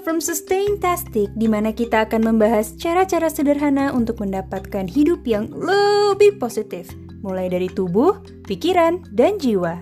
from Sustaintastic, di mana kita akan membahas cara-cara sederhana untuk mendapatkan hidup yang lebih positif, mulai dari tubuh, pikiran, dan jiwa.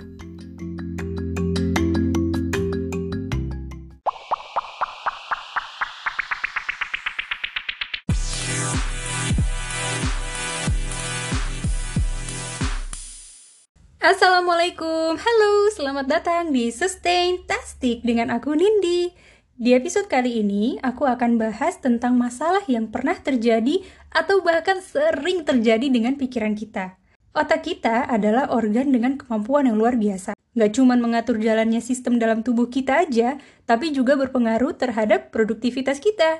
Assalamualaikum, halo, selamat datang di Sustaintastic dengan aku Nindi. Di episode kali ini, aku akan bahas tentang masalah yang pernah terjadi atau bahkan sering terjadi dengan pikiran kita. Otak kita adalah organ dengan kemampuan yang luar biasa. Gak cuma mengatur jalannya sistem dalam tubuh kita aja, tapi juga berpengaruh terhadap produktivitas kita.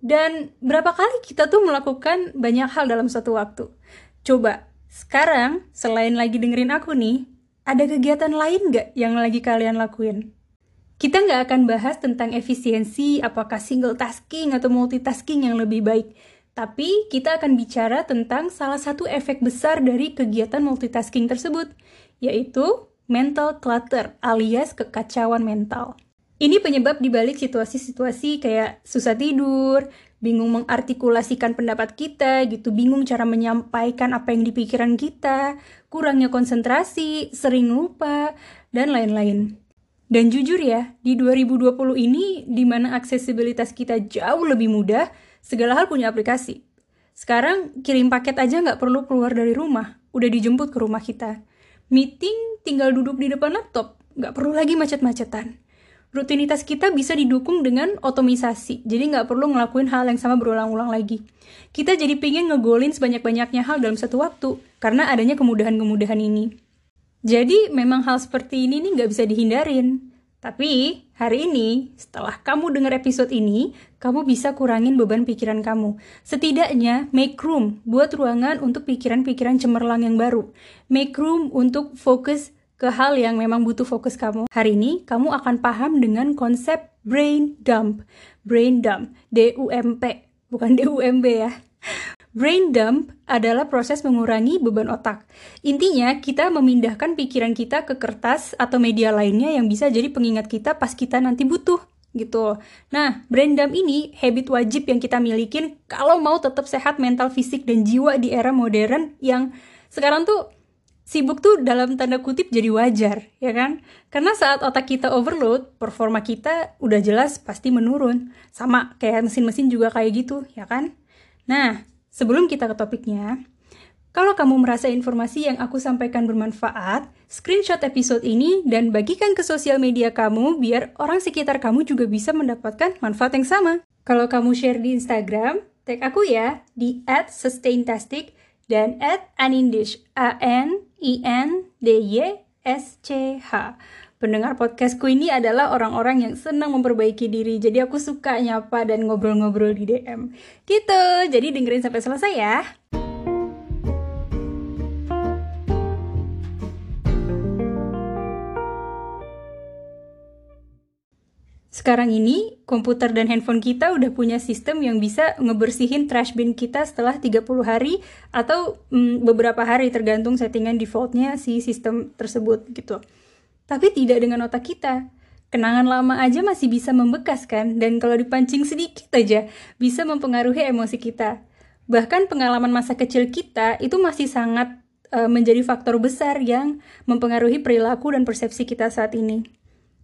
Dan berapa kali kita tuh melakukan banyak hal dalam suatu waktu. Coba, sekarang selain lagi dengerin aku nih, ada kegiatan lain gak yang lagi kalian lakuin? Kita nggak akan bahas tentang efisiensi, apakah single tasking atau multitasking yang lebih baik. Tapi kita akan bicara tentang salah satu efek besar dari kegiatan multitasking tersebut, yaitu mental clutter alias kekacauan mental. Ini penyebab dibalik situasi-situasi kayak susah tidur, bingung mengartikulasikan pendapat kita, gitu, bingung cara menyampaikan apa yang di pikiran kita, kurangnya konsentrasi, sering lupa, dan lain-lain. Dan jujur ya, di 2020 ini di mana aksesibilitas kita jauh lebih mudah, segala hal punya aplikasi. Sekarang kirim paket aja nggak perlu keluar dari rumah, udah dijemput ke rumah kita. Meeting tinggal duduk di depan laptop, nggak perlu lagi macet-macetan. Rutinitas kita bisa didukung dengan otomisasi, jadi nggak perlu ngelakuin hal yang sama berulang-ulang lagi. Kita jadi pengen ngegolin sebanyak-banyaknya hal dalam satu waktu, karena adanya kemudahan-kemudahan ini. Jadi memang hal seperti ini nih nggak bisa dihindarin. Tapi hari ini, setelah kamu dengar episode ini, kamu bisa kurangin beban pikiran kamu. Setidaknya make room buat ruangan untuk pikiran-pikiran cemerlang yang baru. Make room untuk fokus ke hal yang memang butuh fokus kamu. Hari ini kamu akan paham dengan konsep brain dump. Brain dump, D-U-M-P, bukan D-U-M-B ya. Brain dump adalah proses mengurangi beban otak. Intinya, kita memindahkan pikiran kita ke kertas atau media lainnya yang bisa jadi pengingat kita pas kita nanti butuh gitu. Nah, brain dump ini habit wajib yang kita milikin kalau mau tetap sehat mental, fisik, dan jiwa di era modern yang sekarang tuh sibuk tuh dalam tanda kutip jadi wajar, ya kan? Karena saat otak kita overload, performa kita udah jelas pasti menurun. Sama kayak mesin-mesin juga kayak gitu, ya kan? Nah, Sebelum kita ke topiknya, kalau kamu merasa informasi yang aku sampaikan bermanfaat, screenshot episode ini dan bagikan ke sosial media kamu biar orang sekitar kamu juga bisa mendapatkan manfaat yang sama. Kalau kamu share di Instagram, tag aku ya di @sustaintastic dan @anindish a n i n d y s c h. Pendengar podcastku ini adalah orang-orang yang senang memperbaiki diri, jadi aku suka nyapa dan ngobrol-ngobrol di DM. Gitu, jadi dengerin sampai selesai ya. Sekarang ini, komputer dan handphone kita udah punya sistem yang bisa ngebersihin trash bin kita setelah 30 hari atau mm, beberapa hari tergantung settingan defaultnya si sistem tersebut gitu tapi tidak dengan otak kita. Kenangan lama aja masih bisa membekas kan, dan kalau dipancing sedikit aja bisa mempengaruhi emosi kita. Bahkan pengalaman masa kecil kita itu masih sangat uh, menjadi faktor besar yang mempengaruhi perilaku dan persepsi kita saat ini.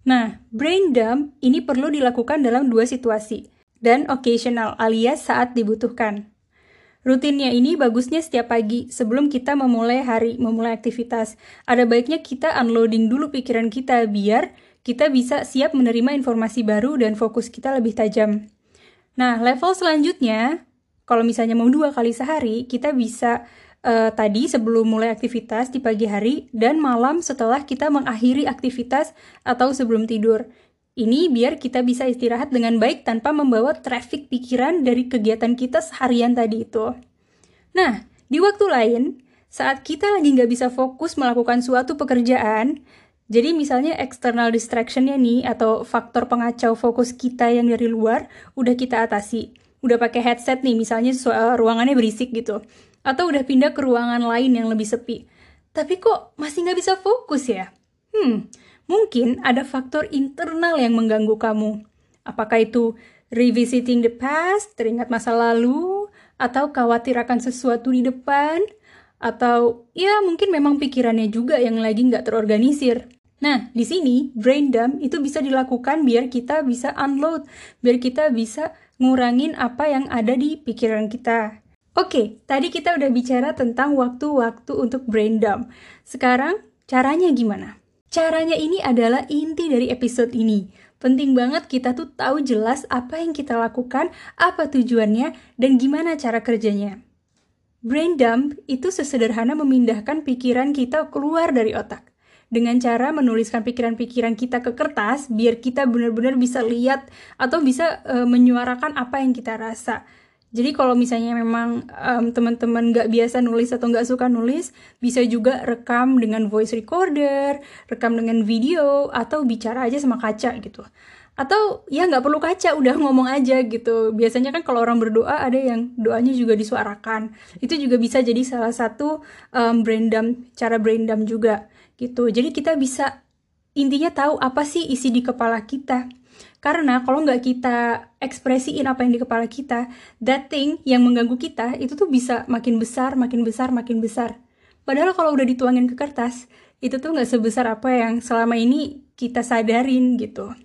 Nah, brain dump ini perlu dilakukan dalam dua situasi, dan occasional alias saat dibutuhkan. Rutinnya ini bagusnya setiap pagi sebelum kita memulai hari, memulai aktivitas. Ada baiknya kita unloading dulu pikiran kita biar kita bisa siap menerima informasi baru dan fokus kita lebih tajam. Nah, level selanjutnya, kalau misalnya mau dua kali sehari, kita bisa uh, tadi sebelum mulai aktivitas di pagi hari dan malam setelah kita mengakhiri aktivitas atau sebelum tidur. Ini biar kita bisa istirahat dengan baik tanpa membawa traffic pikiran dari kegiatan kita seharian tadi itu. Nah, di waktu lain, saat kita lagi nggak bisa fokus melakukan suatu pekerjaan, jadi misalnya external distractionnya nih atau faktor pengacau fokus kita yang dari luar udah kita atasi. Udah pakai headset nih misalnya soal ruangannya berisik gitu. Atau udah pindah ke ruangan lain yang lebih sepi. Tapi kok masih nggak bisa fokus ya? Hmm, Mungkin ada faktor internal yang mengganggu kamu. Apakah itu revisiting the past, teringat masa lalu, atau khawatir akan sesuatu di depan, atau ya mungkin memang pikirannya juga yang lagi nggak terorganisir. Nah, di sini brain dump itu bisa dilakukan biar kita bisa unload, biar kita bisa ngurangin apa yang ada di pikiran kita. Oke, tadi kita udah bicara tentang waktu-waktu untuk brain dump. Sekarang, caranya gimana? Caranya ini adalah inti dari episode ini. Penting banget kita tuh tahu jelas apa yang kita lakukan, apa tujuannya, dan gimana cara kerjanya. Brain dump itu sesederhana memindahkan pikiran kita keluar dari otak dengan cara menuliskan pikiran-pikiran kita ke kertas biar kita benar-benar bisa lihat atau bisa uh, menyuarakan apa yang kita rasa. Jadi kalau misalnya memang um, teman-teman nggak biasa nulis atau nggak suka nulis, bisa juga rekam dengan voice recorder, rekam dengan video, atau bicara aja sama kaca gitu. Atau ya nggak perlu kaca, udah ngomong aja gitu. Biasanya kan kalau orang berdoa ada yang doanya juga disuarakan. Itu juga bisa jadi salah satu um, brain dump, cara brain dump juga gitu. Jadi kita bisa intinya tahu apa sih isi di kepala kita. Karena kalau nggak kita ekspresiin apa yang di kepala kita, that thing yang mengganggu kita itu tuh bisa makin besar, makin besar, makin besar. Padahal kalau udah dituangin ke kertas, itu tuh nggak sebesar apa yang selama ini kita sadarin gitu.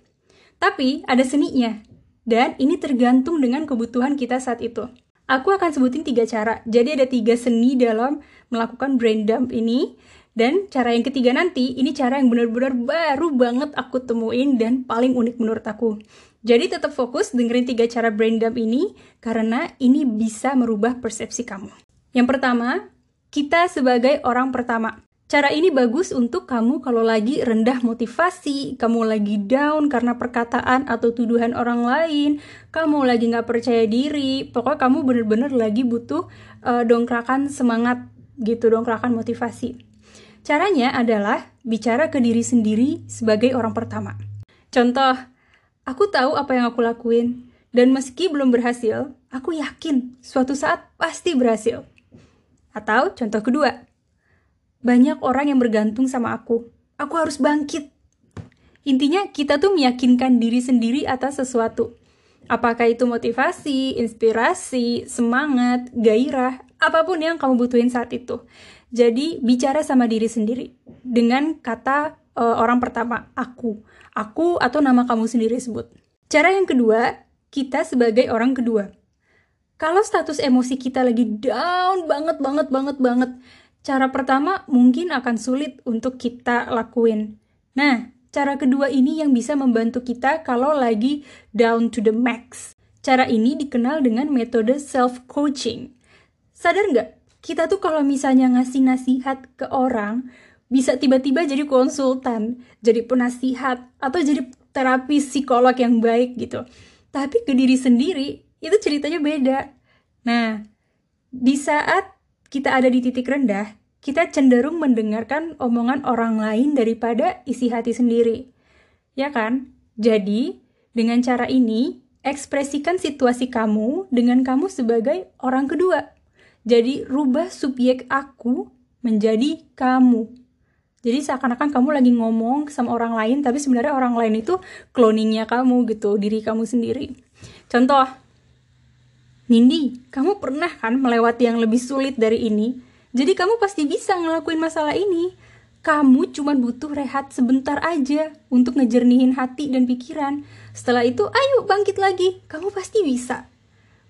Tapi ada seninya, dan ini tergantung dengan kebutuhan kita saat itu. Aku akan sebutin tiga cara. Jadi ada tiga seni dalam melakukan brain dump ini. Dan cara yang ketiga nanti, ini cara yang benar-benar baru banget aku temuin dan paling unik menurut aku. Jadi tetap fokus dengerin tiga cara brain dump ini, karena ini bisa merubah persepsi kamu. Yang pertama, kita sebagai orang pertama. Cara ini bagus untuk kamu kalau lagi rendah motivasi, kamu lagi down karena perkataan atau tuduhan orang lain, kamu lagi nggak percaya diri, pokoknya kamu bener-bener lagi butuh uh, dongkrakan semangat gitu, dongkrakan motivasi. Caranya adalah bicara ke diri sendiri sebagai orang pertama. Contoh, aku tahu apa yang aku lakuin, dan meski belum berhasil, aku yakin suatu saat pasti berhasil. Atau contoh kedua, banyak orang yang bergantung sama aku. Aku harus bangkit. Intinya kita tuh meyakinkan diri sendiri atas sesuatu. Apakah itu motivasi, inspirasi, semangat, gairah, apa pun yang kamu butuhin saat itu. Jadi bicara sama diri sendiri dengan kata uh, orang pertama aku, aku atau nama kamu sendiri sebut. Cara yang kedua, kita sebagai orang kedua. Kalau status emosi kita lagi down banget banget banget banget, cara pertama mungkin akan sulit untuk kita lakuin. Nah, cara kedua ini yang bisa membantu kita kalau lagi down to the max. Cara ini dikenal dengan metode self-coaching. Sadar nggak kita tuh kalau misalnya ngasih nasihat ke orang, bisa tiba-tiba jadi konsultan, jadi penasihat, atau jadi terapi psikolog yang baik gitu. Tapi ke diri sendiri, itu ceritanya beda. Nah, di saat kita ada di titik rendah, kita cenderung mendengarkan omongan orang lain daripada isi hati sendiri. Ya kan? Jadi, dengan cara ini, ekspresikan situasi kamu dengan kamu sebagai orang kedua jadi rubah subjek aku menjadi kamu. Jadi seakan-akan kamu lagi ngomong sama orang lain, tapi sebenarnya orang lain itu cloningnya kamu gitu, diri kamu sendiri. Contoh, Nindi, kamu pernah kan melewati yang lebih sulit dari ini? Jadi kamu pasti bisa ngelakuin masalah ini. Kamu cuma butuh rehat sebentar aja untuk ngejernihin hati dan pikiran. Setelah itu, ayo bangkit lagi. Kamu pasti bisa.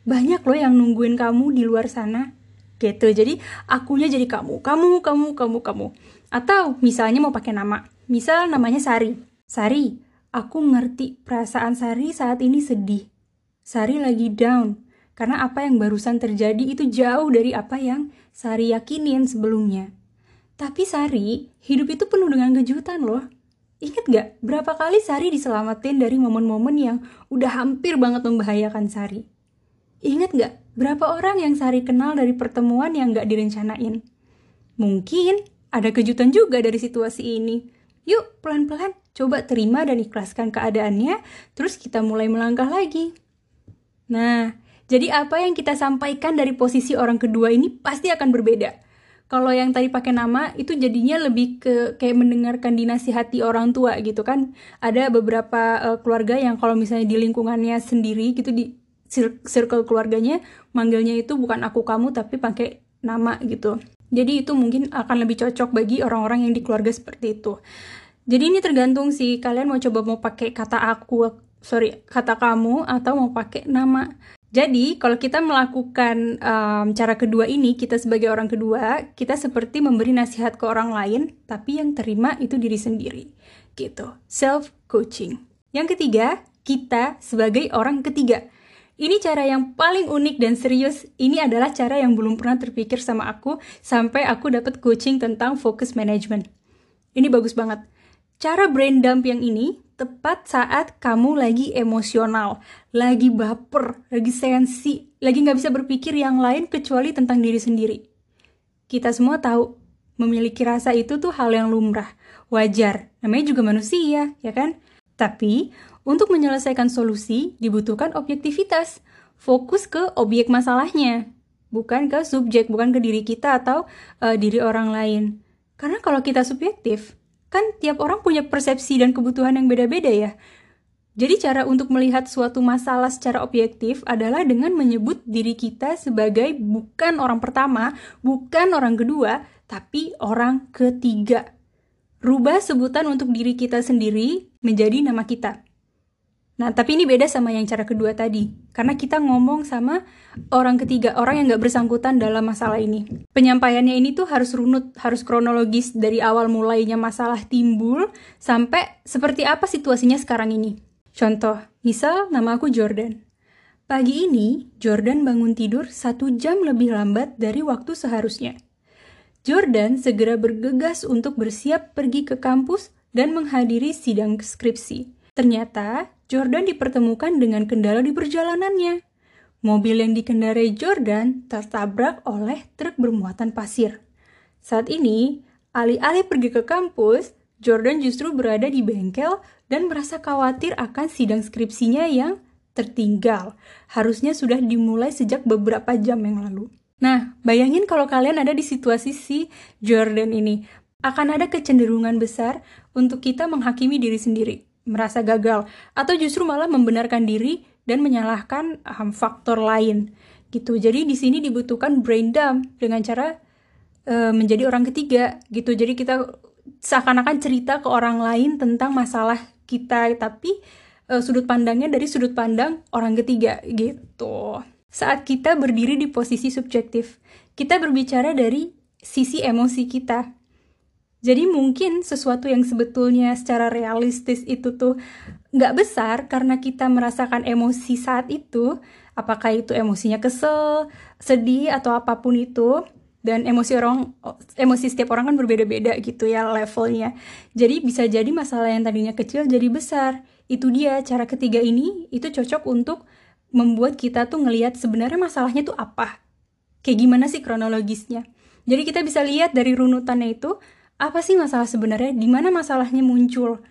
Banyak loh yang nungguin kamu di luar sana gitu. Jadi akunya jadi kamu kamu kamu kamu kamu. Atau misalnya mau pakai nama. Misal namanya Sari. Sari aku ngerti perasaan Sari saat ini sedih. Sari lagi down. Karena apa yang barusan terjadi itu jauh dari apa yang Sari yakinin sebelumnya. Tapi Sari hidup itu penuh dengan kejutan loh. Ingat gak berapa kali Sari diselamatin dari momen-momen yang udah hampir banget membahayakan Sari? Ingat gak Berapa orang yang Sari kenal dari pertemuan yang gak direncanain? Mungkin ada kejutan juga dari situasi ini. Yuk, pelan-pelan coba terima dan ikhlaskan keadaannya, terus kita mulai melangkah lagi. Nah, jadi apa yang kita sampaikan dari posisi orang kedua ini pasti akan berbeda. Kalau yang tadi pakai nama itu jadinya lebih ke kayak mendengarkan dinasihati orang tua gitu kan. Ada beberapa uh, keluarga yang kalau misalnya di lingkungannya sendiri gitu di circle keluarganya manggilnya itu bukan aku kamu tapi pakai nama gitu. Jadi itu mungkin akan lebih cocok bagi orang-orang yang di keluarga seperti itu. Jadi ini tergantung sih kalian mau coba mau pakai kata aku, sorry kata kamu atau mau pakai nama. Jadi, kalau kita melakukan um, cara kedua ini, kita sebagai orang kedua, kita seperti memberi nasihat ke orang lain, tapi yang terima itu diri sendiri. Gitu. Self-coaching. Yang ketiga, kita sebagai orang ketiga. Ini cara yang paling unik dan serius. Ini adalah cara yang belum pernah terpikir sama aku sampai aku dapat coaching tentang focus management. Ini bagus banget. Cara brain dump yang ini tepat saat kamu lagi emosional, lagi baper, lagi sensi, lagi nggak bisa berpikir yang lain kecuali tentang diri sendiri. Kita semua tahu, memiliki rasa itu tuh hal yang lumrah, wajar, namanya juga manusia, ya kan? Tapi, untuk menyelesaikan solusi dibutuhkan objektivitas, fokus ke objek masalahnya, bukan ke subjek, bukan ke diri kita atau uh, diri orang lain. Karena kalau kita subjektif, kan tiap orang punya persepsi dan kebutuhan yang beda-beda ya. Jadi cara untuk melihat suatu masalah secara objektif adalah dengan menyebut diri kita sebagai bukan orang pertama, bukan orang kedua, tapi orang ketiga. Rubah sebutan untuk diri kita sendiri menjadi nama kita. Nah, tapi ini beda sama yang cara kedua tadi, karena kita ngomong sama orang ketiga, orang yang nggak bersangkutan dalam masalah ini. Penyampaiannya ini tuh harus runut, harus kronologis dari awal mulainya masalah timbul sampai seperti apa situasinya sekarang ini. Contoh, misal nama aku Jordan. Pagi ini, Jordan bangun tidur satu jam lebih lambat dari waktu seharusnya. Jordan segera bergegas untuk bersiap pergi ke kampus dan menghadiri sidang skripsi. Ternyata Jordan dipertemukan dengan kendala di perjalanannya. Mobil yang dikendarai Jordan tertabrak oleh truk bermuatan pasir. Saat ini, alih-alih pergi ke kampus, Jordan justru berada di bengkel dan merasa khawatir akan sidang skripsinya yang tertinggal. Harusnya sudah dimulai sejak beberapa jam yang lalu. Nah, bayangin kalau kalian ada di situasi si Jordan ini. Akan ada kecenderungan besar untuk kita menghakimi diri sendiri merasa gagal atau justru malah membenarkan diri dan menyalahkan um, faktor lain gitu. Jadi di sini dibutuhkan brain dump dengan cara uh, menjadi orang ketiga gitu. Jadi kita seakan-akan cerita ke orang lain tentang masalah kita tapi uh, sudut pandangnya dari sudut pandang orang ketiga gitu. Saat kita berdiri di posisi subjektif, kita berbicara dari sisi emosi kita jadi mungkin sesuatu yang sebetulnya secara realistis itu tuh nggak besar karena kita merasakan emosi saat itu, apakah itu emosinya kesel, sedih atau apa pun itu, dan emosi orang emosi setiap orang kan berbeda-beda gitu ya levelnya. Jadi bisa jadi masalah yang tadinya kecil jadi besar. Itu dia cara ketiga ini itu cocok untuk membuat kita tuh ngelihat sebenarnya masalahnya tuh apa. Kayak gimana sih kronologisnya. Jadi kita bisa lihat dari runutannya itu apa sih masalah sebenarnya, di mana masalahnya muncul,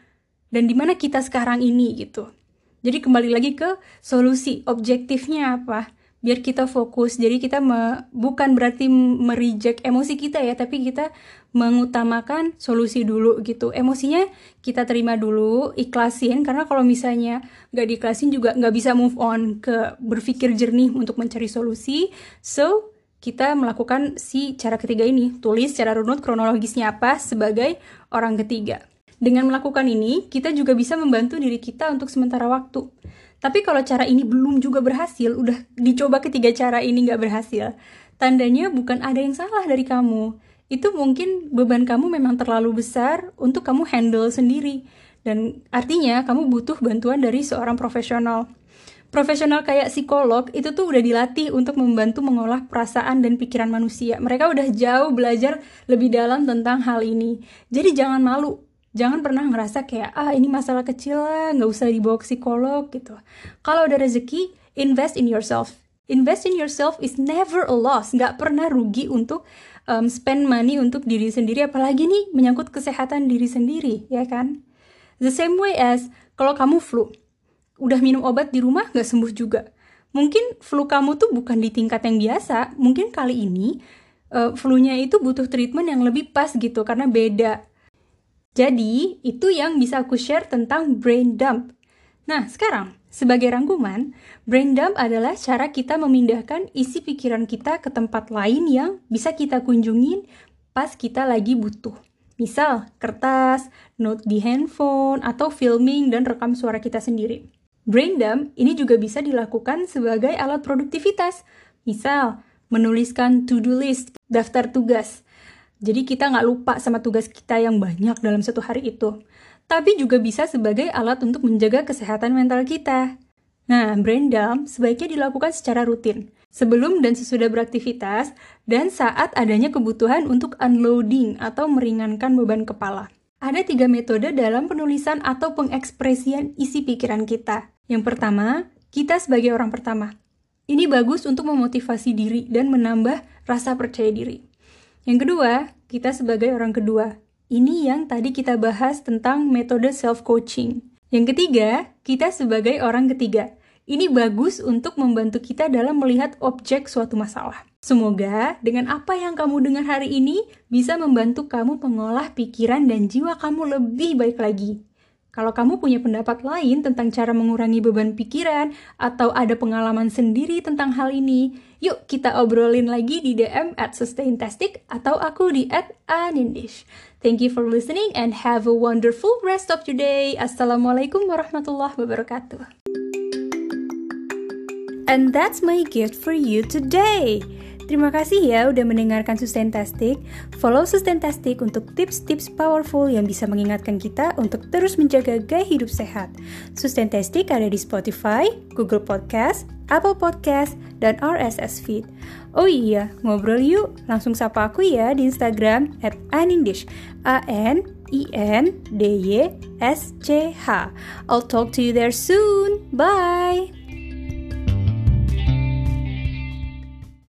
dan di mana kita sekarang ini gitu. Jadi kembali lagi ke solusi, objektifnya apa? Biar kita fokus. Jadi kita me, bukan berarti mereject emosi kita ya, tapi kita mengutamakan solusi dulu gitu. Emosinya kita terima dulu, ikhlasin karena kalau misalnya nggak diikhlasin juga nggak bisa move on ke berpikir jernih untuk mencari solusi. So kita melakukan si cara ketiga ini, tulis secara runut kronologisnya apa sebagai orang ketiga. Dengan melakukan ini, kita juga bisa membantu diri kita untuk sementara waktu. Tapi kalau cara ini belum juga berhasil, udah dicoba ketiga cara ini nggak berhasil, tandanya bukan ada yang salah dari kamu. Itu mungkin beban kamu memang terlalu besar untuk kamu handle sendiri. Dan artinya kamu butuh bantuan dari seorang profesional profesional kayak psikolog itu tuh udah dilatih untuk membantu mengolah perasaan dan pikiran manusia. Mereka udah jauh belajar lebih dalam tentang hal ini. Jadi jangan malu. Jangan pernah ngerasa kayak, ah ini masalah kecil lah, nggak usah dibawa ke psikolog gitu. Kalau ada rezeki, invest in yourself. Invest in yourself is never a loss. Nggak pernah rugi untuk um, spend money untuk diri sendiri. Apalagi nih menyangkut kesehatan diri sendiri, ya kan? The same way as kalau kamu flu udah minum obat di rumah nggak sembuh juga. Mungkin flu kamu tuh bukan di tingkat yang biasa, mungkin kali ini uh, flu-nya itu butuh treatment yang lebih pas gitu karena beda. Jadi, itu yang bisa aku share tentang brain dump. Nah, sekarang, sebagai rangkuman, brain dump adalah cara kita memindahkan isi pikiran kita ke tempat lain yang bisa kita kunjungin pas kita lagi butuh. Misal, kertas, note di handphone, atau filming dan rekam suara kita sendiri. Brain dump ini juga bisa dilakukan sebagai alat produktivitas. Misal, menuliskan to-do list, daftar tugas. Jadi kita nggak lupa sama tugas kita yang banyak dalam satu hari itu. Tapi juga bisa sebagai alat untuk menjaga kesehatan mental kita. Nah, brain dump sebaiknya dilakukan secara rutin, sebelum dan sesudah beraktivitas, dan saat adanya kebutuhan untuk unloading atau meringankan beban kepala. Ada tiga metode dalam penulisan atau pengekspresian isi pikiran kita. Yang pertama, kita sebagai orang pertama. Ini bagus untuk memotivasi diri dan menambah rasa percaya diri. Yang kedua, kita sebagai orang kedua. Ini yang tadi kita bahas tentang metode self-coaching. Yang ketiga, kita sebagai orang ketiga. Ini bagus untuk membantu kita dalam melihat objek suatu masalah. Semoga dengan apa yang kamu dengar hari ini bisa membantu kamu mengolah pikiran dan jiwa kamu lebih baik lagi. Kalau kamu punya pendapat lain tentang cara mengurangi beban pikiran atau ada pengalaman sendiri tentang hal ini, yuk kita obrolin lagi di DM at Sustaintastic atau aku di at Anindish. Thank you for listening and have a wonderful rest of your day. Assalamualaikum warahmatullahi wabarakatuh. And that's my gift for you today. Terima kasih ya udah mendengarkan Sustaintastic. Follow Sustaintastic untuk tips-tips powerful yang bisa mengingatkan kita untuk terus menjaga gaya hidup sehat. Sustaintastic ada di Spotify, Google Podcast, Apple Podcast, dan RSS Feed. Oh iya, ngobrol yuk. Langsung sapa aku ya di Instagram at anindish. A-N I-N-D-Y-S-C-H. I'll talk to you there soon. Bye!